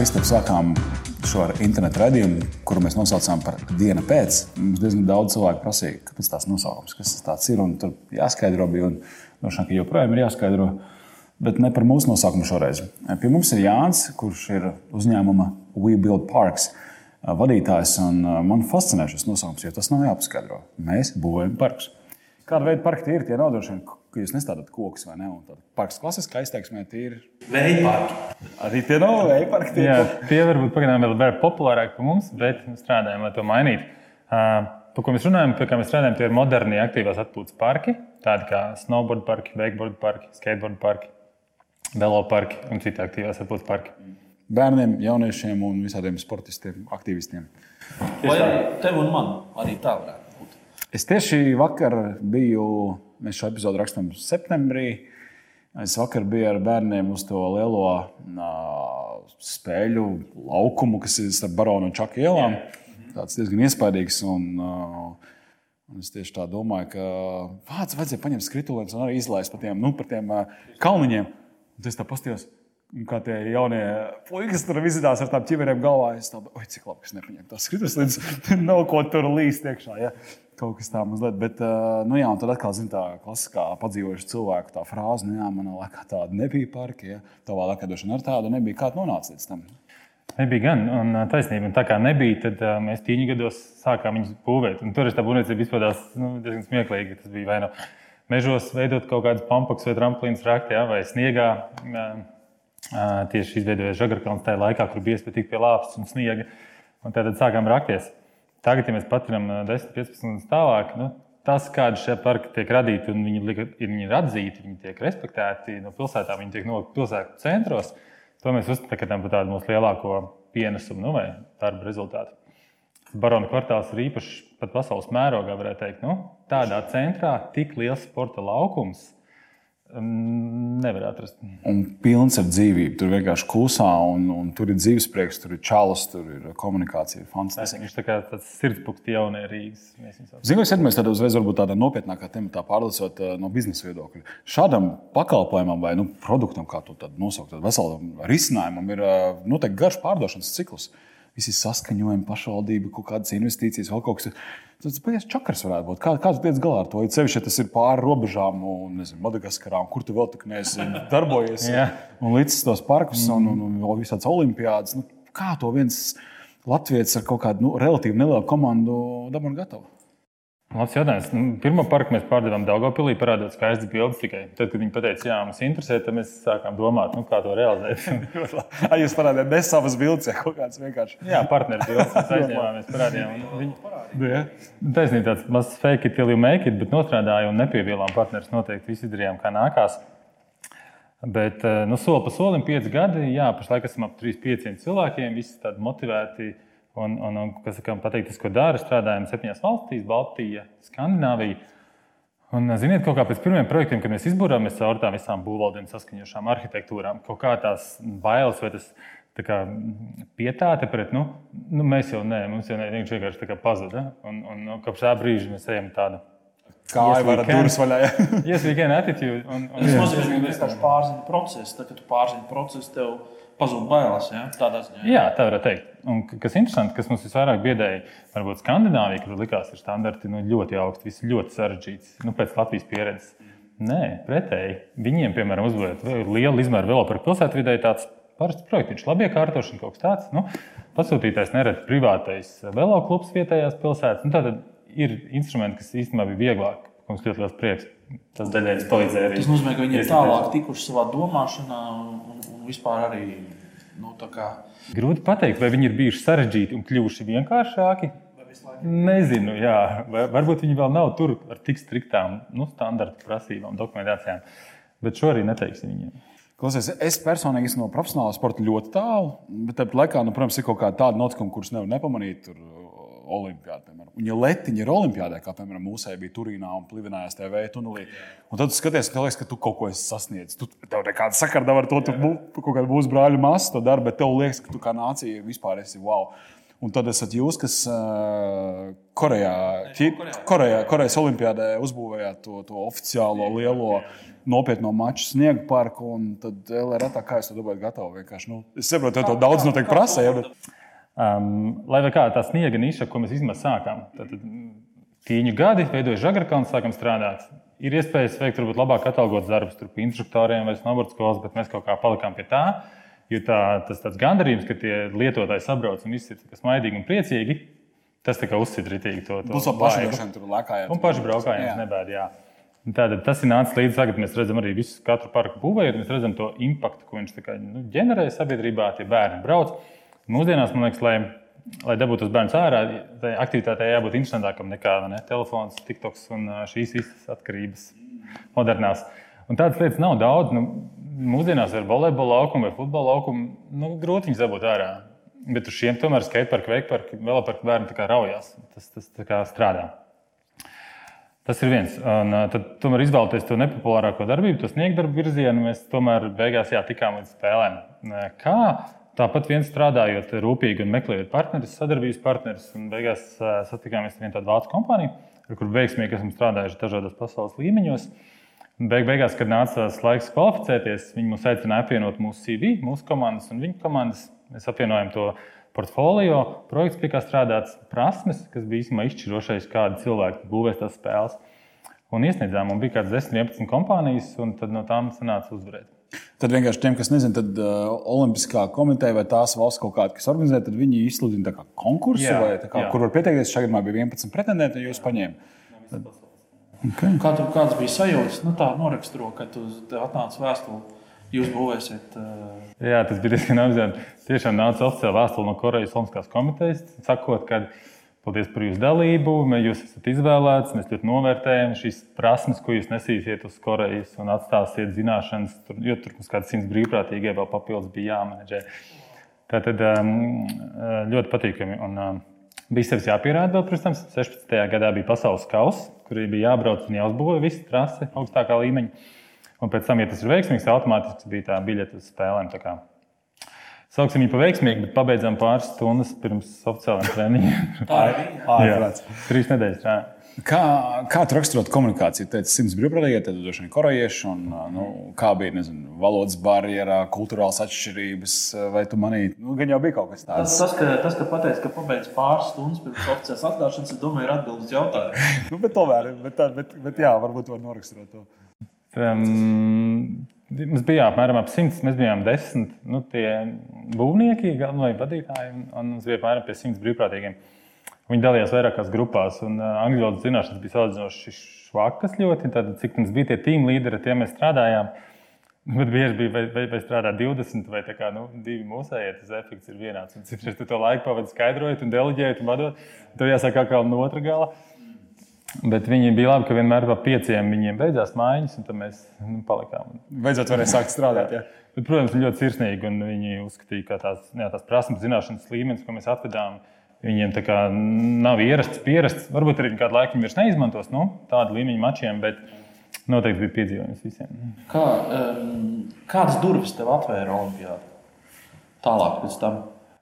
Kristap, sākām šo internetu raidījumu, kuru mēs nosaucām par dienu pēc. Mums diezgan daudz cilvēku prasīja, kāpēc tās nosaukums, kas tas ir. Tur jāskaidro bija, un droši vien, joprojām ir jāskaidro. Bet ne par mūsu nosaukumu šoreiz. Pie mums ir Jānis, kurš ir uzņēmuma We Build Parks vadītājs. Man fascinē šis nosaukums, jo tas nav jāpaskaidro. Mēs būvējam parkus. Kāda veida parki tie ir? Tie nav droši vien ka jūs nestādāt kokus vai ne. Parks klasiskā izteiksmē tie ir vēja parki. Arī tie nav vēja parki. Tie, Jā, tie varbūt pagaidām vēl ir populārāki par mums, bet strādājam, lai to mainītu. Uh, par ko mēs runājam, pie kā mēs strādājam, tie ir moderni aktīvās atpūtas parki, tādi kā snowboard parki, wakeboard parki, skateboard parki, velo parki un citi aktīvās atpūtas parki. Bērniem, jauniešiem un visādiem sportistiem, aktīvistiem. Vai tev un man arī tā varētu? Es tieši vakar biju Mēs šo epizodu rakstām septembrī. Es vakar biju ar bērniem uz to lielo uh, spēļu laukumu, kas ir starp Baronu un Čaku ielām. Tas diezgan iespaidīgs. Un, uh, un es tieši tā domāju, ka vācis vajadzēja paņemt skrituļus un arī izlaist pa tiem, nu, par tiem uh, kalniņiem. Un es tā pastījos. Kā tie jaunie puikas tur izdarās ar tādām ķiverēm galvā. Es domāju, oi, cik labi, ka es nepaņēmu tās skrituļus, līdz nav ko tur līst iekšā. Ja? Kaut kas tāds mazliet, bet, nu jā, un tad atkal zina tā klasiskā padzīvojuša cilvēka tā frāze, nu jā, manā laikā tāda nebija parka, ja tavā laikā vien ar tādu nebija. Kā tu nonāci līdz tam? Nebija gan, un taisnība. Un tā kā nebija, tad uh, mēs tīņi gados sākām viņus būvēt. Un tur tā būvniecība izpildījās nu, diezgan smieklīgi. Tas bija vai nu mežos veidot kaut kādus pampaks vai tramplīnus rakt, ja, vai sniegā. Uh, tieši izveidoja žagarkalns tajā laikā, kur bija iespēja tikt pie lāpas un sniega. Un tad sākām rakties. Tagad, ja mēs paturam 10, 15 gadus tālāk, nu, tas, kādi šie parki tiek radīti, un viņi, viņi ir atzīti, viņi tiek respektēti no pilsētām, viņi tiek nolikti pilsētu centros, to mēs uzskatām par tādu mūsu lielāko pienesumu nu, vai darba rezultātu. Barona kvartāls ir īpašs pat pasaules mērogā, varētu teikt. Nu, tādā centrā tik liels sporta laukums Nevar atrast. Un pilns ar dzīvību. Tur vienkārši klusā, un, un tur ir dzīvesprieks, tur ir čalis, tur ir komunikācija. Fantastiski. Viņš tā kā tāds sirdspūks jaunie Rīgas. Zinu, es iedomājos, tad uzreiz varbūt tādā nopietnākā tematā pārlasot eh, no biznesa viedokļa. Šādam pakalpojumam vai nu, produktam, kā to nosaukt, veselam risinājumam, ir eh, noteikti garš pārdošanas cikls. Visi saskaņojumi, pašvaldība, kaut kādas investīcijas, vēl kaut kas tāds Tas pēc čakars varētu būt. Kā, kāds tiec galā ar to? Ir sevišķi, ja tas ir pāri robežām, un nezinu, Madagaskarā, un kur tu vēl tik neesi darbojies. un līdz tos parkus un, un, un vēl visādas olimpiādas. Nu, kā to viens latviečs ar kaut kādu nu, relatīvi nelielu komandu dabū gatavu? Labs jautājums. Nu, pirmā parka mēs pārdevām Daugopilī, parādot skaistas bildes tikai. Tad, kad viņi teica, jā, mums interesē, tad mēs sākām domāt, nu, kā to realizēt. Ai, jūs parādījāt ne savas bildes, ja kaut kāds vienkārši. jā, partneris bildes, mēs aizņēmāmies, parādījām. Viņi... Nu, taisnība tāds mazs fake it, till you make it, bet nostrādāja un nepievilām partneris noteikti visi izdarījām, kā nākās. Bet, eh, nu, soli pa solim, pieci gadi, jā, pašlaik esam ap 3-5 cilvēkiem, visi tādi motivēti Un, un, un kas ir pateikts, ko dara, strādājam septiņās valstīs, Baltija, Skandināvija. Un, ziniet, kaut kā pēc pirmiem projektiem, kad mēs izbūrāmies caur tām visām būvvaldiem saskaņošām arhitektūrām, kaut kā tās bailes vai tas kā, pietāte pret, nu, nu, mēs jau nē, mums jau ne, viņš vienkārši pazuda. Un, un, un kopš tā brīža mēs ejam tādu. Kā jau var durvis vaļā? yes, we can attitude. Un, un, tas nozīmē, ka vienkārši pārzinām procesu. Tad, kad tu pārzini procesu, tev pazūd bailes. Ja? Tādā ziņā. Jā, tā varētu teikt. Un, kas interesanti, kas mums visvairāk biedēja, varbūt Skandināvija, kur likās, ir standarti nu, ļoti augsti, viss ļoti sarežģīts, nu, pēc Latvijas pieredzes. Nē, pretēji. Viņiem, piemēram, uzbūvēt lielu izmēru veloparku pilsētvidē, tāds parasts projekts, labi iekārtošana, kaut kas tāds. Nu, pasūtītājs neredzēs privātais veloklubs vietējās pilsētās. Nu, tad ir instrumenti, kas īstenībā bija vieglāk. Mums ļoti liels prieks. Tas daļai palīdzēja arī. Tas nozīmē, ka viņi ir tālāk tikuši savā domāšanā vispār arī. Nu, kā... Grūti pateikt, vai viņi ir bijuši sarežģīti un kļuvuši vienkāršāki. Nezinu, jā. varbūt viņi vēl nav tur ar tik striktām nu, standarta prasībām, dokumentācijām. Bet šo arī neteiksim viņiem. Klausies, es personīgi esmu no profesionāla sporta ļoti tālu, bet tāpat laikā, nu, protams, ir kaut kāda tāda notikuma, kuras nevar nepamanīt. Tur, olimpiāda. Piemēram. Un, ja letiņa ir olimpiādē, kā piemēram mūsē bija Turīnā un plivinājās TV tunelī, un tad tu skaties, ka, liekas, ka tu kaut ko esi sasniedzis. Tu, tev nekāda sakara ar to, tu kaut kādu mūsu brāļu masu to dari, bet tev liekas, ka tu kā nācija vispār esi wow. Un tad esat jūs, kas uh, Korejā, Korejā. Korejā, Korejas Olimpijādē uzbūvējāt to, to oficiālo lielo nopietno maču sniegu parku. Tad LRT, kā jūs to dabūjāt gatavu? Vienkārši, Nu, es saprotu, ka to daudz noteikti prasa. Ja, bet... Um, lai kā tā sniega niša, ko mēs īstenībā sākām, tad tīņu gadi, veidojas žagarkalns, sākam strādāt. Ir iespējas veikt varbūt labāk atalgots darbus, tur pie instruktoriem vai snowboard skolas, bet mēs kaut kā palikām pie tā. Jo tā, tas tāds gandarījums, ka tie lietotāji sabrauc un viss ir smaidīgi un priecīgi, tas tā kā uzsit ritīgi to, paši vaibu. droši vien tur lēkājot. Un paši braukājām, Jā. nebēd. Jā. Tātad tas ir nācis līdz tagad. Mēs redzam arī visu katru parku būvējot, mēs redzam to impaktu, ko viņš kā, nu, ģenerē sabiedrībā. Tie bērni brauc. Mūsdienās, man liekas, lai, lai dabūtu tos bērnus ārā, tai aktivitātei jābūt interesantākam nekā ne, telefons, TikToks un šīs visas atkarības modernās. Un tādas lietas nav daudz. Nu, mūsdienās ar volejbola laukumu vai futbola laukumu nu, grūti viņus dabūt ārā. Bet uz šiem tomēr skateparku, veikparku, veloparku bērni raujās. Tas, tas strādā. Tas ir viens. Un, tad, tomēr izvēlēties to nepopulārāko darbību, to sniegdarbu virzienu, mēs tomēr beigās jā, tikām līdz spēlēm. Kā? Tāpat viens strādājot rūpīgi un meklējot partnerus, sadarbības partnerus, beigās satikāmies ar vienu tādu vācu kompāniju, ar kuru veiksmīgi esam strādājuši dažādos pasaules līmeņos. Beig, beigās, kad nāca tas laiks kvalificēties, viņi mūs aicināja apvienot mūsu CV, mūsu komandas un viņu komandas. Mēs apvienojam to portfolio, projekts, pie kā strādāts, prasmes, kas bija īstenībā izšķirošais, kādi cilvēki būvēs tās spēles. Un iesniedzām, un bija kādas 10, 11 kompānijas, un no tām sanāca uzvarēt. Tad vienkārši tiem, kas nezina, tad uh, Olimpiskā komiteja vai tās valsts kaut kāda, kas organizē, tad viņi izsludina tā kā konkursu, Jā, vai tā kā, jā. kur var pieteikties. Šajā gadījumā bija 11 pretendenti, un jūs paņēmāt. Okay. Kā tu, kāds bija sajūta? Nu, tā noraksturo, kad tu tev atnāca vēstule. Jūs būvēsiet. Uh, Jā, tas bija diezgan apzināti. Tiešām nāca oficiāla vēstule no Korejas Olimpiskās komitejas, sakot, ka paldies par jūsu dalību, jūs esat izvēlēts, mēs ļoti novērtējam šīs prasmes, ko jūs nesīsiet uz Korejas un atstāsiet zināšanas, tur, jo tur mums kāds simts brīvprātīgie vēl papildus bija jāmenedžē. Tā tad um, ļoti patīkami. Un, um, bija sevis jāpierāda vēl, protams, 16. gadā bija pasaules kausa, kur bija jābrauc un jāuzbūvē visa trase augstākā līmeņa. Un pēc tam, ja tas ir veiksmīgs, automātiski bija tā biļete uz spēlēm. Tā Sauksim viņu par veiksmīgu, bet pabeidzām pāris stundas pirms oficiāliem treniņiem. tā arī bija. Ārprāts. Trīs nedēļas. Jā. Kā, kā tu raksturot komunikāciju? Teici, simts brīvprātīgie, tad droši vien korejieši. Un, nu, kā bija nezinu, valodas barjera, kultūrāls atšķirības, vai tu manīji, nu, gan jau bija kaut kas Tas, tāds. tas, ka, tas, ka pateici, ka pabeidz pāris stundas pirms oficiālās atklāšanas, es domāju, ir atbildes jautājums. Nu, bet, tomēr, bet, tā- bet, bet, jā, varbūt var noraksturot to. Um, mums bija apmēram ap simts, mēs bijām desmit nu, tie būvnieki, galvenie vadītāji, un, un mums bija apmēram pie simts brīvprātīgiem. Viņi dalījās vairākās grupās, un uh, angļu valodas zināšanas bija salīdzinoši švakas ļoti. Tad, cik mums bija tie tīm līderi, ar tiem mēs strādājām. Bet bieži bija, vai, vai, vai strādā 20 vai kā, nu, divi mūsējie, tas efekts ir vienāds. Un citreiz tu to laiku pavadi skaidrojot un deleģējot un vadot. Tev jāsāk atkal no otra gala. Bet viņi bija labi, ka vienmēr pa pieciem viņiem beidzās mājiņas, un tad mēs nu, palikām. Beidzot, varēja sākt strādāt. Jā. Bet, protams, ļoti sirsnīgi, un viņi uzskatīja, ka tās, jā, tās prasības, zināšanas līmenis, ko mēs atvedām, viņiem tā kā nav ierasts, pierasts. Varbūt arī kādu laiku vairs neizmantos nu, tādu līmeņu mačiem, bet noteikti bija piedzīvojums visiem. Kā, um, kādas durvis tev atvēra Olimpijāda? Tālāk pēc tam.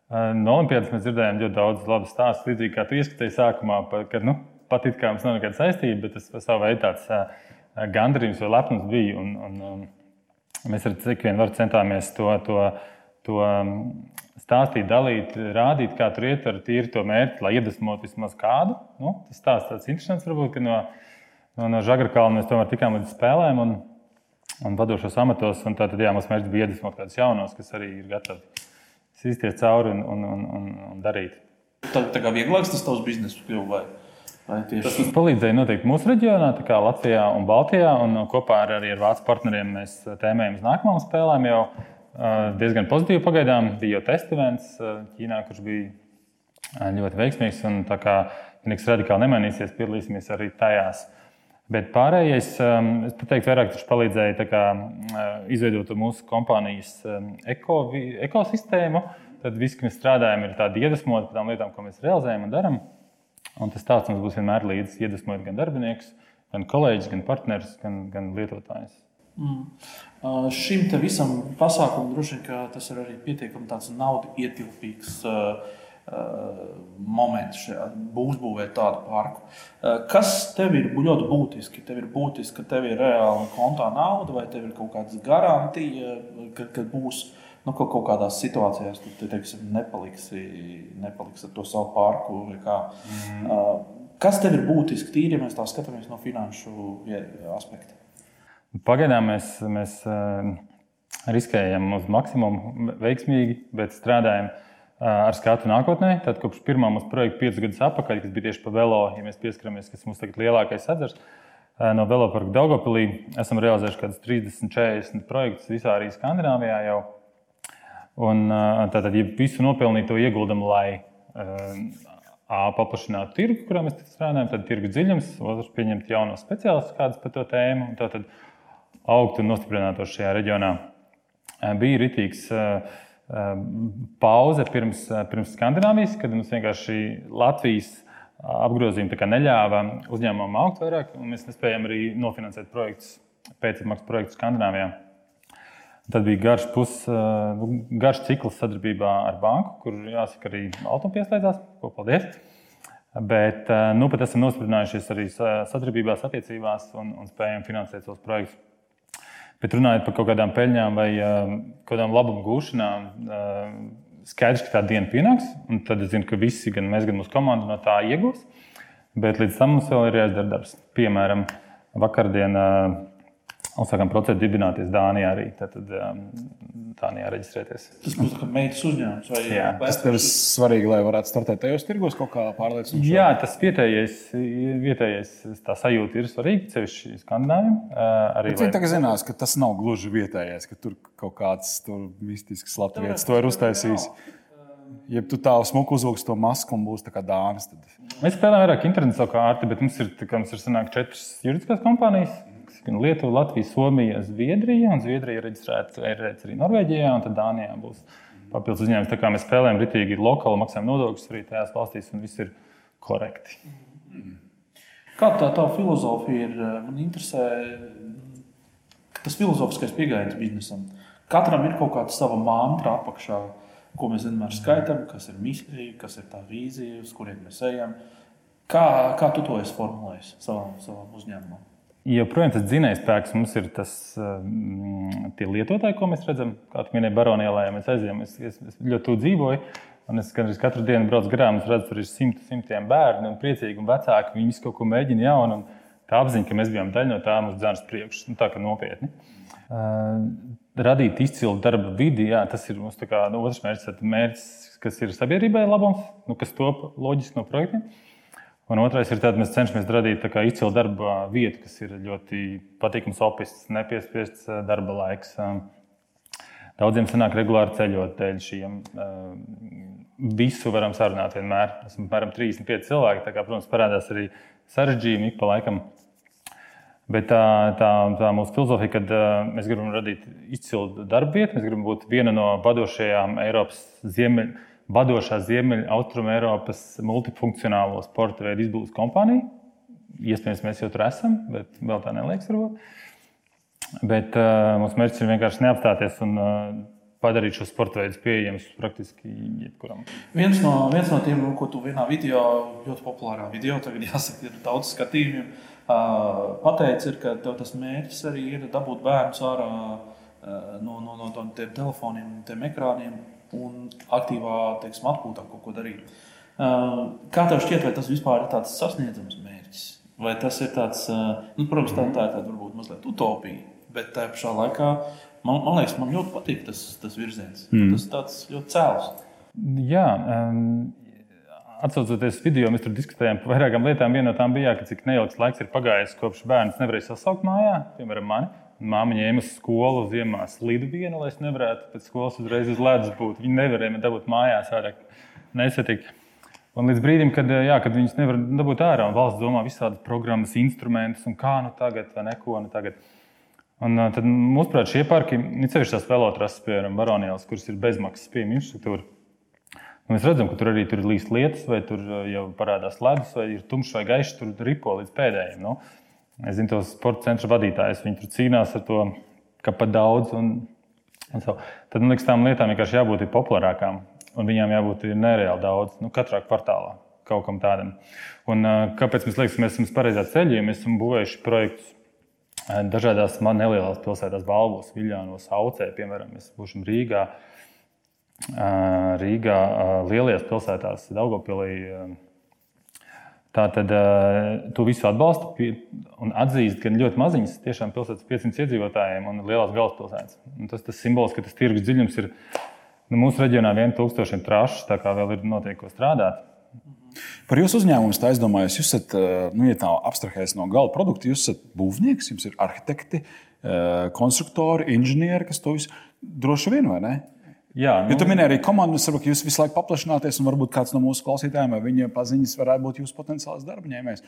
No Olimpijas mēs dzirdējām ļoti daudz labu stāstu. Līdzīgi kā tu ieskatīji sākumā, pa- kad nu, pat it kā mums nav nekāda saistība, bet tas par savu veidu tāds ā, gandarījums vai lepnums bija. Un, un, un mēs ar cik vien var centāmies to, to, to stāstīt, dalīt, rādīt, kā tur iet ar tīri to mērķi, lai iedvesmotu vismaz kādu. Nu, tas stāsts tāds interesants varbūt, ka no, no, no Žagarkalna mēs tomēr tikām līdz spēlēm. Un, Un vadošos amatos, un tātad jā, mums mērķis bija iedvesmot kādus jaunos, kas arī ir gatavi sīsties cauri un, un, un, un, darīt. Tā, tā kā vieglāks tas tavs bizness kļuva Tas mums palīdzēja noteikti mūsu reģionā, tā kā Latvijā un Baltijā. Un kopā ar, arī ar vācu partneriem mēs tēmējam uz nākamajām spēlēm. Jau uh, diezgan pozitīvi pagaidām. Bija jau testovents uh, Ķīnā, kurš bija ļoti veiksmīgs. Un tā kā nekas radikāli nemainīsies, piedalīsimies arī tajās. Bet pārējais, es teiktu, vairāk palīdzēja kā, izveidot mūsu kompānijas eko, ekosistēmu. Tad viss, kas mēs strādājam, ir tādi iedvesmoti par tām lietām, ko mēs realizējam un darām. Un tas tāds mums būs vienmēr līdzi, iedvesmojot gan darbiniekus, gan kolēģus, gan partnerus, gan, gan lietotājus. Uh, šim visam pasākumam droši vien tas ir arī pietiekami tāds naudu ietilpīgs uh, moments šajā būvniecībā tādu parku. Kas tev ir ļoti būtiski? Tev ir būtiski, ka tev ir reāli kontā nauda, vai tev ir kaut kāda garantija, ka, ka būs nu, kaut, kaut kādās situācijās, tu, tu teiksim, nepaliksi, nepaliksi ar to savu parku. Mm. Kas tev ir būtiski, tīri, ja mēs tā skatāmies no finanšu aspekta? Pagaidām mēs, mēs riskējam uz maksimumu veiksmīgi, bet strādājam ar skatu nākotnē. Tad kopš pirmā mūsu projekta piecus gadus atpakaļ, kas bija tieši par velo, ja mēs pieskaramies, kas mums tagad lielākais atzars. No veloparka Daugopilī esam realizējuši kaut kādus 30, 40 projektus visā arī Skandināvijā jau. Un tātad, ja visu nopelnīto ieguldam, lai A, paplašinātu tirgu, kurā mēs strādājam, tad tirgu dziļums, otrs pieņemt jaunos speciālistus, kādas par to tēmu, un tad augt un nostiprinātos šajā reģionā. Bija ritīgs pauze pirms, pirms Skandināvijas, kad mums vienkārši Latvijas apgrozījumi neļāva uzņēmumam augt vairāk, un mēs nespējām arī nofinansēt projektus, pēcapmaksas projektus Skandināvijā. Tad bija garš, pus, garš cikls sadarbībā ar banku, kur jāsaka, arī auto pieslēdzās. Ko paldies! Bet nu, pat esam nostiprinājušies arī sadarbībās, attiecībās un, un spējam finansēt savus projektus. Bet runājot par kaut kādām peļņām vai uh, kādām labumu gūšanām, skaidrs, ka tā diena pienāks. Tad es zinu, ka visi, gan mēs, gan mūsu komanda no tā iegūs. Bet līdz tam mums vēl ir jāizdara darbs. Piemēram, vakardien uh, Uzsākām procesu dibināties Dānijā arī. Tad, um, Dānijā reģistrēties. Tas būs kā meitas uzņēmums. Vai, Jā, tas ir svarīgi, lai varētu startēt tajos tirgos kaut kā pārliecinoši. Jā, tas vietējais, vietējais tā sajūta ir svarīga, sevišķi skandināviem. Arī viņi tagad zinās, ka tas nav gluži vietējais, ka tur kaut kāds tur mistisks latvijas to ir uztaisījis. Ja tu tā smuku uzvilksi to masku un būs tā kā dāmas, tad. Mēs spēlējam vairāk internetu kārtu, bet mums ir, kā, mums ir sanāk, četras juridiskās kompānijas gan Lietuva, Latvija, Somija, Zviedrija. Un Zviedrija ir reģistrēta arī Norvēģijā, un tad Dānijā būs papildus uzņēmums. Tā kā mēs spēlējam ritīgi lokāli, maksājam nodokļus arī tajās valstīs, un viss ir korekti. Kāda tā tā filozofija ir? Man interesē tas filozofiskais pieejams biznesam. Katram ir kaut kāda sava mantra apakšā, ko mēs vienmēr skaitām, kas ir misija, kas ir tā vīzija, uz kurien mēs ejam. Kā, kā tu to esi formulējis savam, savam uzņēmumam? Joprojām tas dzinējspēks mums ir tas um, lietotāji, ko mēs redzam. Kā jau minēja Baronielā, ja mēs aizjām, es, es, es ļoti tuvu dzīvoju. Un es gandrīz katru dienu braucu garām, redzu, tur ir simt, simtiem bērnu, un priecīgi, un vecāki. Viņi visu kaut ko mēģina jaunu. Tā apziņa, ka mēs bijām daļa no tā, mums dzēns priekš, nu, tā kā nopietni. Uh, radīt izcilu darba vidi, jā, tas ir mūsu kā, nu, otrs mērķis, mērķis, kas ir sabiedrībai labums, nu, kas top loģiski no projektiem. Uh, Un otrais ir tāds, mēs cenšamies radīt izcilu darba vietu, kas ir ļoti patīkams, opists, nepiespiests eh, darba laiks. Eh, daudziem sanāk regulāri ceļot dēļ šiem. Eh, visu varam sarunāt vienmēr. Esmu apmēram 35 cilvēki. Tā kā, protams, parādās arī sarežģījumi ik pa laikam. Bet tā, tā, tā mūsu filozofija, kad mēs gribam radīt izcilu darba vietu, mēs gribam būt viena no vadošajām Eiropas ziemeļiem vadošā Ziemeļ-Austrum Eiropas multifunkcionālo sporta veidu izbūves kompānija. Iespējams, mēs jau tur esam, bet vēl tā neliekas. Varbūt. Bet uh, mūsu mērķis ir vienkārši neapstāties un uh, padarīt šo sporta veidu pieejamus praktiski jebkuram. Viens no, viens no tiem, ko tu vienā video, ļoti populārā video, tagad jāsaka, ir daudz skatījumu, uh, pateicis, ka tev tas mērķis arī ir dabūt bērnus ārā uh, no, no, no tiem telefoniem, tiem ekrāniem un aktīvā teiksim, atpūtā kaut ko darīt. Kā tev šķiet, vai tas vispār ir tāds sasniedzams mērķis? Vai tas ir tāds, nu, protams, tā, tā ir tāda varbūt mazliet utopija, bet tajā pašā laikā man, man liekas, man ļoti patīk tas, tas virziens. Mm. Tas tāds ļoti cēls. Jā, um, atcaucoties video, mēs tur diskutējām par vairākām lietām. Viena no tām bija, ka cik neilgs laiks ir pagājis, kopš bērns nevarēja sasaukt mājā, piemēram, mani. Māma ņēma uz skolu ziemā slidu vienu, lai es nevarētu pēc skolas uzreiz uz ledus būt. Viņi nevarēja man dabūt mājās ārā nesatikt. Un līdz brīdim, kad, jā, kad viņas nevar dabūt ārā, un valsts domā visādas programmas, instrumentus, un kā nu tagad, vai neko nu tagad. Un, tad, mūsuprāt, šie parki, ir sevišķi tās velotrases, piemēram, Baronijas, kuras ir bezmaksas pieejama infrastruktūra. Mēs redzam, ka tur arī tur līdz lietas, vai tur jau parādās ledus, vai ir tumšs vai gaišs, tur ripo līdz pēdējiem. Nu. Es zinu, tos sporta centra vadītājus. Viņi tur cīnās ar to, ka pat daudz. Un, un so. Tad man liekas, tām lietām vienkārši jābūt populārākām. un viņām jābūt nereāli daudz, nu, katrā kvartālā kaut kam tādam. Un, kāpēc mēs liekas, ka mēs esam pareizā ceļā, mēs esam būvējuši projektus dažādās man nelielās pilsētās, Balvos, Viljānos, Aucē, piemēram, mēs būsim Rīgā, Rīgā lielajās pilsētās, Daugopilī. Tā tad tu visu atbalsti un atzīst, ka ļoti maziņas tiešām pilsētas 500 iedzīvotājiem un lielās galvaspilsētas. Un tas tas simbols, ka tas tirgus dziļums ir nu, mūsu reģionā 1000 trašus, tā kā vēl ir notiek ko strādāt. Par jūsu uzņēmumu es domāju, jūs esat, nu, ja tā abstrahēs no gala produkta, jūs esat būvnieks, jums ir arhitekti, konstruktori, inženieri, kas to visu droši vien vai ne? Jā, nu, ja tu minēji arī komandu, ka jūs visu laiku paplašināties, un varbūt kāds no mūsu klausītājiem vai viņa paziņas varētu būt jūsu potenciāls darba ņēmējs.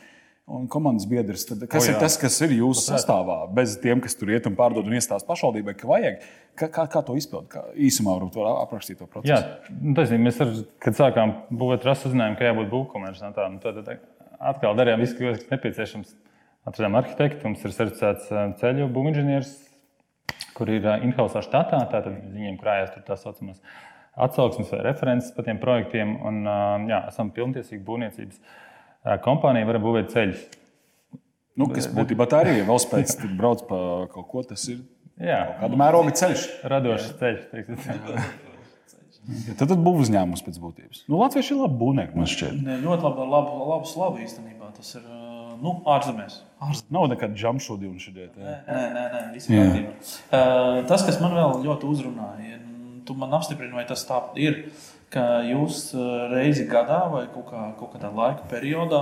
Un komandas biedrs, tad, kas o, jā. ir tas, kas ir jūsu sastāvā, bez tiem, kas tur iet un pārdod un iestāsta pašvaldībai, ka vajag? Kā, kā, kā to izpildīt? Īsumā varbūt var aprakstīt to procesu. Jā, nu, tas ir. Mēs, ar, kad sākām būvēt rasu, uzzinājām, ka jābūt būvkomercam. Nu, tad, tad atkal darījām visu, kas nepieciešams. Atradām arhitektu, mums ir certificēts ceļu būvinženieris, kur ir in-house štatā. Tātad viņiem krājās tur tā saucamās atsauksmes vai references par tiem projektiem. Un, jā, esam pilntiesīgi būvniecības kompānija, varam būvēt ceļus. Nu, kas būtībā tā arī ir. Vēl spēc tam brauc pa kaut ko, tas ir jā. kāda mēroga ceļš. Radošs ceļš. Ja tad, tad būs uzņēmums pēc būtības. Nu, Latvijas ir labi būvnieki, man šķiet. Ne, ļoti labi, labu, labu slavu īstenībā. Tas ir nu, ārzemēs. Ārzemēs. Nav nekāda jumpšūdi un šī lieta. Nē, nē, nē, nē uh, tas, kas man vēl ļoti uzrunāja, tu man apstiprini, vai tas tā ir, ka jūs reizi gadā vai kaut, kā, kaut kādā laika periodā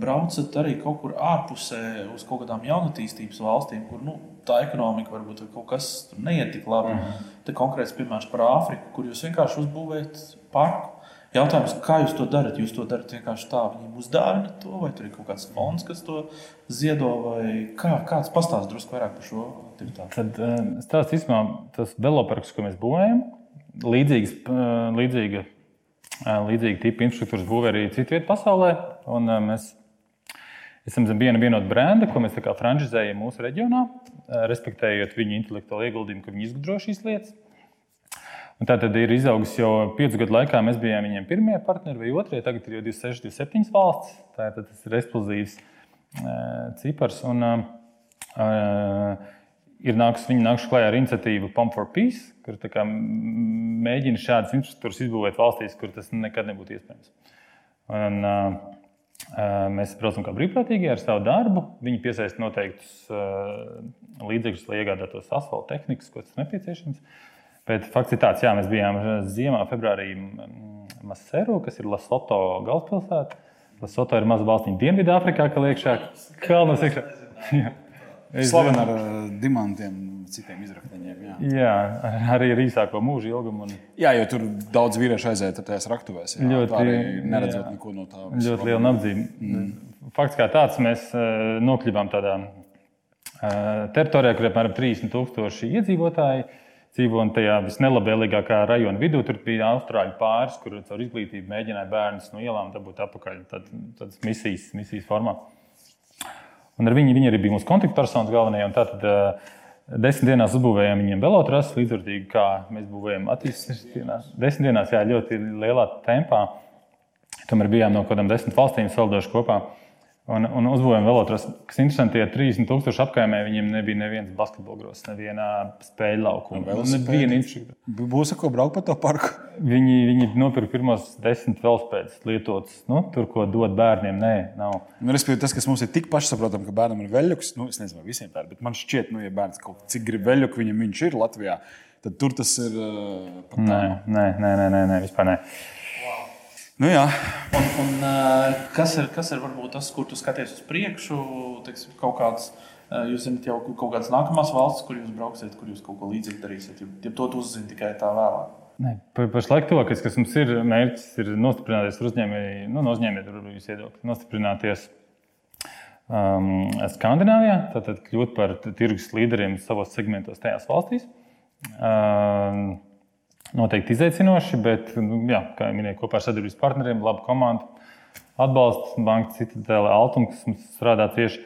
braucat arī kaut kur ārpusē uz kaut kādām jaunatīstības valstīm, kur nu, tā ekonomika varbūt kaut kas neiet tik labi. Mm -hmm. Te konkrēts piemērs par Āfriku, kur jūs vienkārši uzbūvējat parku Jautājums, kā jūs to darat? Jūs to darat vienkārši tā, viņiem uzdāvinat to, vai tur ir kaut kāds fonds, kas to ziedo, vai kā, kāds pastāsta drusku vairāk par šo aktivitāti? Tad eh, stāsts īstenībā tas veloparks, ko mēs būvējam, līdzīgs, eh, līdzīga, eh, līdzīga tipa infrastruktūras būvē arī citu vietu pasaulē. Un mēs esam zem viena vienota brenda, ko mēs frančizējam mūsu reģionā, respektējot viņu intelektuālo ieguldījumu, ka viņi izgudro šīs lietas. Un tā tad ir izaugusi jau piecu gadu laikā. Mēs bijām viņiem pirmie partneri vai otrie. Tagad ir jau 26, 27 valsts. Tā tad tas ir eksplozīvs cipars. Un, uh, ir nākus, viņi nākuši klajā ar iniciatīvu Pump for Peace, kur mēģina šādas infrastruktūras izbūvēt valstīs, kur tas nekad nebūtu iespējams. Un, uh, mēs braucam kā brīvprātīgi ar savu darbu. Viņi piesaista noteiktus uh, līdzekļus, lai iegādātos asfalta tehnikas, ko tas nepieciešams. Bet fakts ir tāds, ka mēs bijām ziemā, februārī Maseru, kas ir Lasoto galvaspilsēta. Lasoto ir maza valstiņa Dienvidāfrikā, ka liekšā kalnos iekšā. Slavena ar dimantiem, citiem izrakteņiem. Jā. jā, arī ar īsāko mūža ilgumu. Un... Jā, jo tur daudz vīriešu aiziet tajās raktuvēs. Jā, ļoti, tā arī neredzot jā, neko no tā. Ļoti liela nabadzība. Mm. Fakts kā tāds, mēs nokļuvām tādā teritorijā, kur ir apmēram 30 tūkstoši iedzīvotāji dzīvo tajā visnelabvēlīgākā rajona vidū. Tur bija austrāļu pāris, kur caur izglītību mēģināja bērnus no ielām dabūt atpakaļ tādas misijas, misijas formā. Un ar viņu viņi arī bija mūsu kontaktpersonas galvenie. Tātad uh, desmit dienās uzbūvējām viņiem velotrasu, līdzvērtīgi kā mēs būvējam attīstības dienās. Desmit dienās, jā, ļoti lielā tempā. Tomēr bijām no kaut kādām desmit valstīm saldojuši kopā. Un, un uzbūvējām vēl otrs, kas interesanti, ja 30,000 apkaimē viņiem nebija nevienas basketbola grozs, neviena spēļu laukuma. Būs ko braukt pa to parku? Viņi, viņi nopirka pirmos desmit velospēdas lietotas. Nu, tur, ko dod bērniem, nē, nav. Nu, Respektīvi, tas, kas mums ir tik pašsaprotami, ka bērnam ir veļuks, nu, es nezinu, visiem tā ir, bet man šķiet, nu, ja bērns kaut cik grib veļuku, viņam viņš ir Latvijā, tad tur tas ir. Uh, nē, nē, nē, nē, nē, vispār nē. Nu, jā. un, un, kas, ir, kas ir varbūt tas, kur tu skaties uz priekšu? Teiksim, kaut kāds, jūs zināt, jau kaut kādas nākamās valsts, kur jūs brauksiet, kur jūs kaut ko līdzīgu darīsiet. Ja to uzzināt tikai tā vēlāk. Nē, pašlaik tuvākais, kas mums ir mērķis, ir nostiprināties uzņēmēji, nu, no uzņēmēju viedokļa, nostiprināties um, Skandināvijā, tātad kļūt par tirgus līderiem savos segmentos tajās valstīs. Um, noteikti izaicinoši, bet, nu, jā, kā jau minēju, kopā ar sadarbības partneriem, labu komandu, atbalstu banku, citadēlē, Altuma, kas mums strādā tieši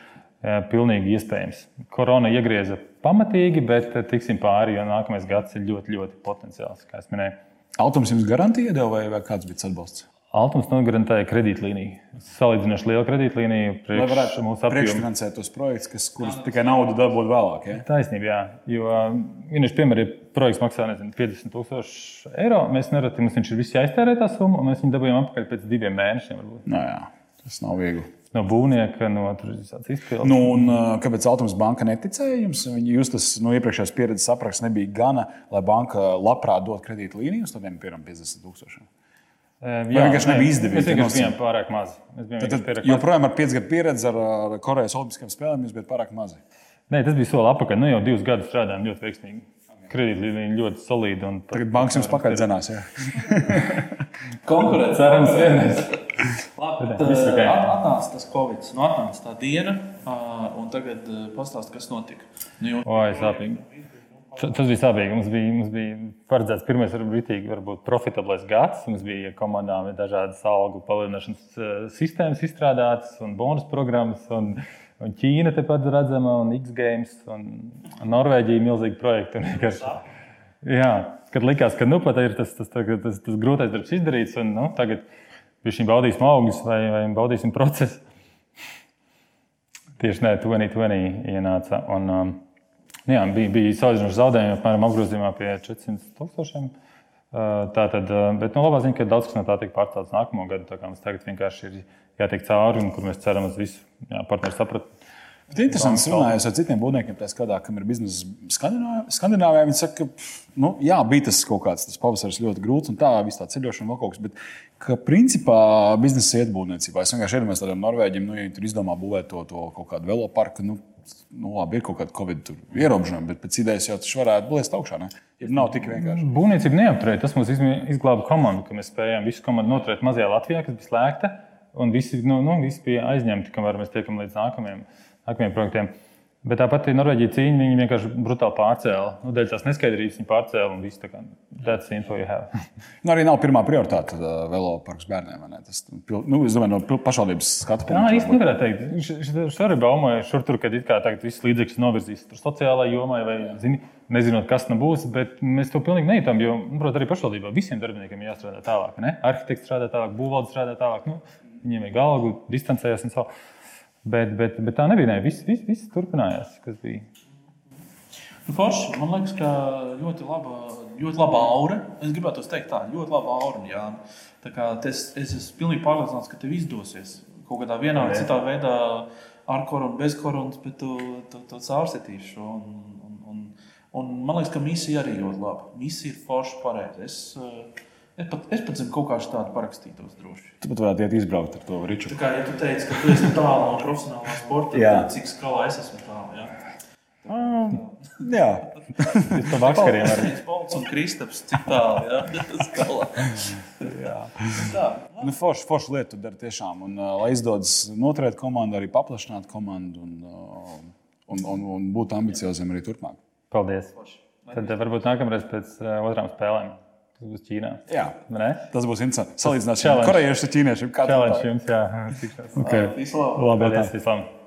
pilnīgi iespējams. Korona iegrieza pamatīgi, bet tiksim pāri, jo nākamais gads ir ļoti, ļoti potenciāls. Kā jau minēju, Autors jums garantija iedeva vai, vai kāds bija atbalsts? Altums nogarantēja kredītlīniju. Salīdzinoši liela kredītlīnija Lai priekš varētu mūsu apjomu. priekšfinansēt tos projektus, kas, kurus tikai naudu dabūt vēlāk. Ja? Taisnība, jā. Jo, vienkārši, piemēram, ja projekts maksā nezinu, 50,000 eiro, mēs nereti mums viņš ir viss jāiztērē tā summa, un mēs viņu dabūjām atpakaļ pēc diviem mēnešiem. Varbūt. Nu, jā, tas nav viegli. No būvnieka, no visādas izpildes. Nu, un, kāpēc Autonomijas banka neticēja jums? Jūs tas no iepriekšējās pieredzes apraksts nebija gana, lai banka labprāt dot kredītlīniju uz tādiem piemēram 50 tūkstošiem. Jā, vienkārši nebija izdevīgi Mēs bijām pārāk mazi. Mēs bijām joprojām ar 5 gadu pieredzi ar, ar Korejas Olimpiskajām spēlēm jūs bijat pārāk mazi. Nē, tas bija soli atpakaļ. Nu, jau divus gadus strādājām ļoti veiksmīgi. Kredītlīnija ļoti solīda. Tagad bankas jums pakaļ dzenās. Ja? Konkurence. Cerams, vienreiz. Labi, tad, at- Atnāca tas Covid, nu, atnāca tā diena, un tagad pastāstiet, kas notika. Nu, jo- Oi, sāpīgi. Tas bija sāpīgi. Mums bija, mums bija paredzēts pirmais, varbūt, varbūt profitablais gads. Mums bija komandām dažādas algu palielināšanas eh, sistēmas izstrādātas un bonus programmas. Un, un Ķīna tepat redzama, un X-Games, un Norvēģija milzīgi projekti. Vienkārši- Jā, kad likās, ka nu, pat ir tas, tas, tas, tas, tas grūtais darbs izdarīts, un nu, tagad šī baudīsim augļus vai, vai baudīsim procesu. Tieši nē, 2020 ienāca. Un, um, nu jā, bija, bija salīdzinoši zaudējumi, apmēram apgrozījumā pie 400 tūkstošiem. Uh, Tā tad, bet nu, labā ziņa, ka daudz kas no tā tiek pārcelts nākamo gadu. Tā kā mums tagad vienkārši ir jātiek cauri, un kur mēs ceram uz visu jā, partneru sapratu. Bet interesanti, runājot ar citiem būvniekiem, tā skaitā, kam ir biznesa Skandināvijā. Skandināvijā viņi saka, ka nu, jā, bija tas kaut kāds tas pavasaris ļoti grūts un tā, viss tā ceļošana vēl kaut kas. Bet, ka principā biznesa iet būvniecībā. Es vienkārši iedomājos tādiem norvēģiem, nu, ja viņi tur izdomā būvēt to, to kaut kādu veloparku. Nu, Nu, labi, ir kaut kāda covid ierobežojuma, bet pēc idejas jau tas varētu būt augšā. Ne? Ja nav tik vienkārši. Būvniecība neapturēja. Tas mums izglāba komandu, ka mēs spējām visu komandu noturēt mazajā Latvijā, kas bija slēgta. Un visi, nu, nu, visi bija aizņemti, kamēr mēs tiekam līdz nākamajiem, nākamajiem projektiem. Bet tāpat Norvēģija cīņa, viņi vienkārši brutāli pārcēla. Nu, dēļ tās neskaidrības viņi pārcēla un viss tā kā that's the info you have. Nu, arī nav pirmā prioritāte uh, veloparks bērniem. Tas, nu, es domāju, no pašvaldības skatu Jā, īsti nevarētu teikt. Viņš arī baumoja šur tur, kad it kā tagad viss līdzekļus novirzīs tur sociālajai jomai vai zini, nezinot, kas nu būs. Bet mēs to pilnīgi nejūtam, jo, nu, protams, arī pašvaldībā visiem darbiniekiem jāstrādā tālāk. Ne? Arhitekts strādā tālāk, būvvalde strādā tālāk. Nu, viņiem ir galva, distancējas un savu. Bet, bet, bet tā nebija. Ne. Viss, viss, viss turpinājās, kas bija. Nu, forši, man liekas, ka ļoti laba, ļoti laba aura. Es gribētu teikt, tā ļoti laba aura. Jā. Tā kā es, es esmu pilnīgi pārliecināts, ka tev izdosies kaut kādā vienā vai citā veidā, ar koronu, bez koronas, bet tu, tu, tu caursitīši šo. Un, un, un, un man liekas, ka misija arī ļoti laba. Misija ir forša pareiza. Es, pat, es pat zinu, kaut kā tādu parakstītos droši. Tu pat varētu iet izbraukt ar to riču. Tā kā ja tu teici, ka tu esi tālu no profesionālā sporta, Jā. tad cik skalā es esmu tālu. Jā. Jā, Es to vakariem arī. Pauls un Kristaps, cik tālu jā, skalā. Tā. nu, forši, forši lieta tu dari tiešām. Un, uh, lai izdodas noturēt komandu, arī paplašināt komandu un, uh, un, un, un būt ambicioziem arī turpmāk. Paldies. Tad eh, varbūt nākamreiz pēc eh, otrām spēlēm. Tas būs Ķīnā. Jā, Vai Ne? tas būs interesanti. Salīdzināt Challenge. korejiešus ar ķīniešiem. Kā tev Challenge tā? jums, jā. Tikšanās. Okay. Vislabāk! Labi, tā. Paldies, vislabāk!